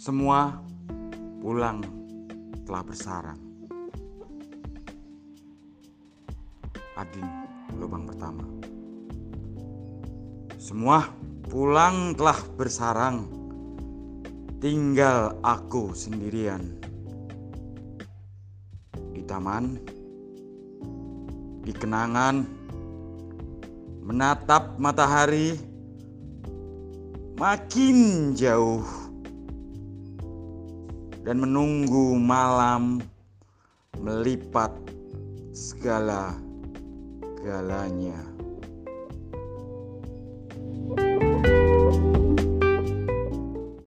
Semua pulang telah bersarang. Adin lubang pertama. Semua pulang telah bersarang. Tinggal aku sendirian. Di taman, di kenangan, menatap matahari makin jauh dan menunggu malam melipat segala galanya.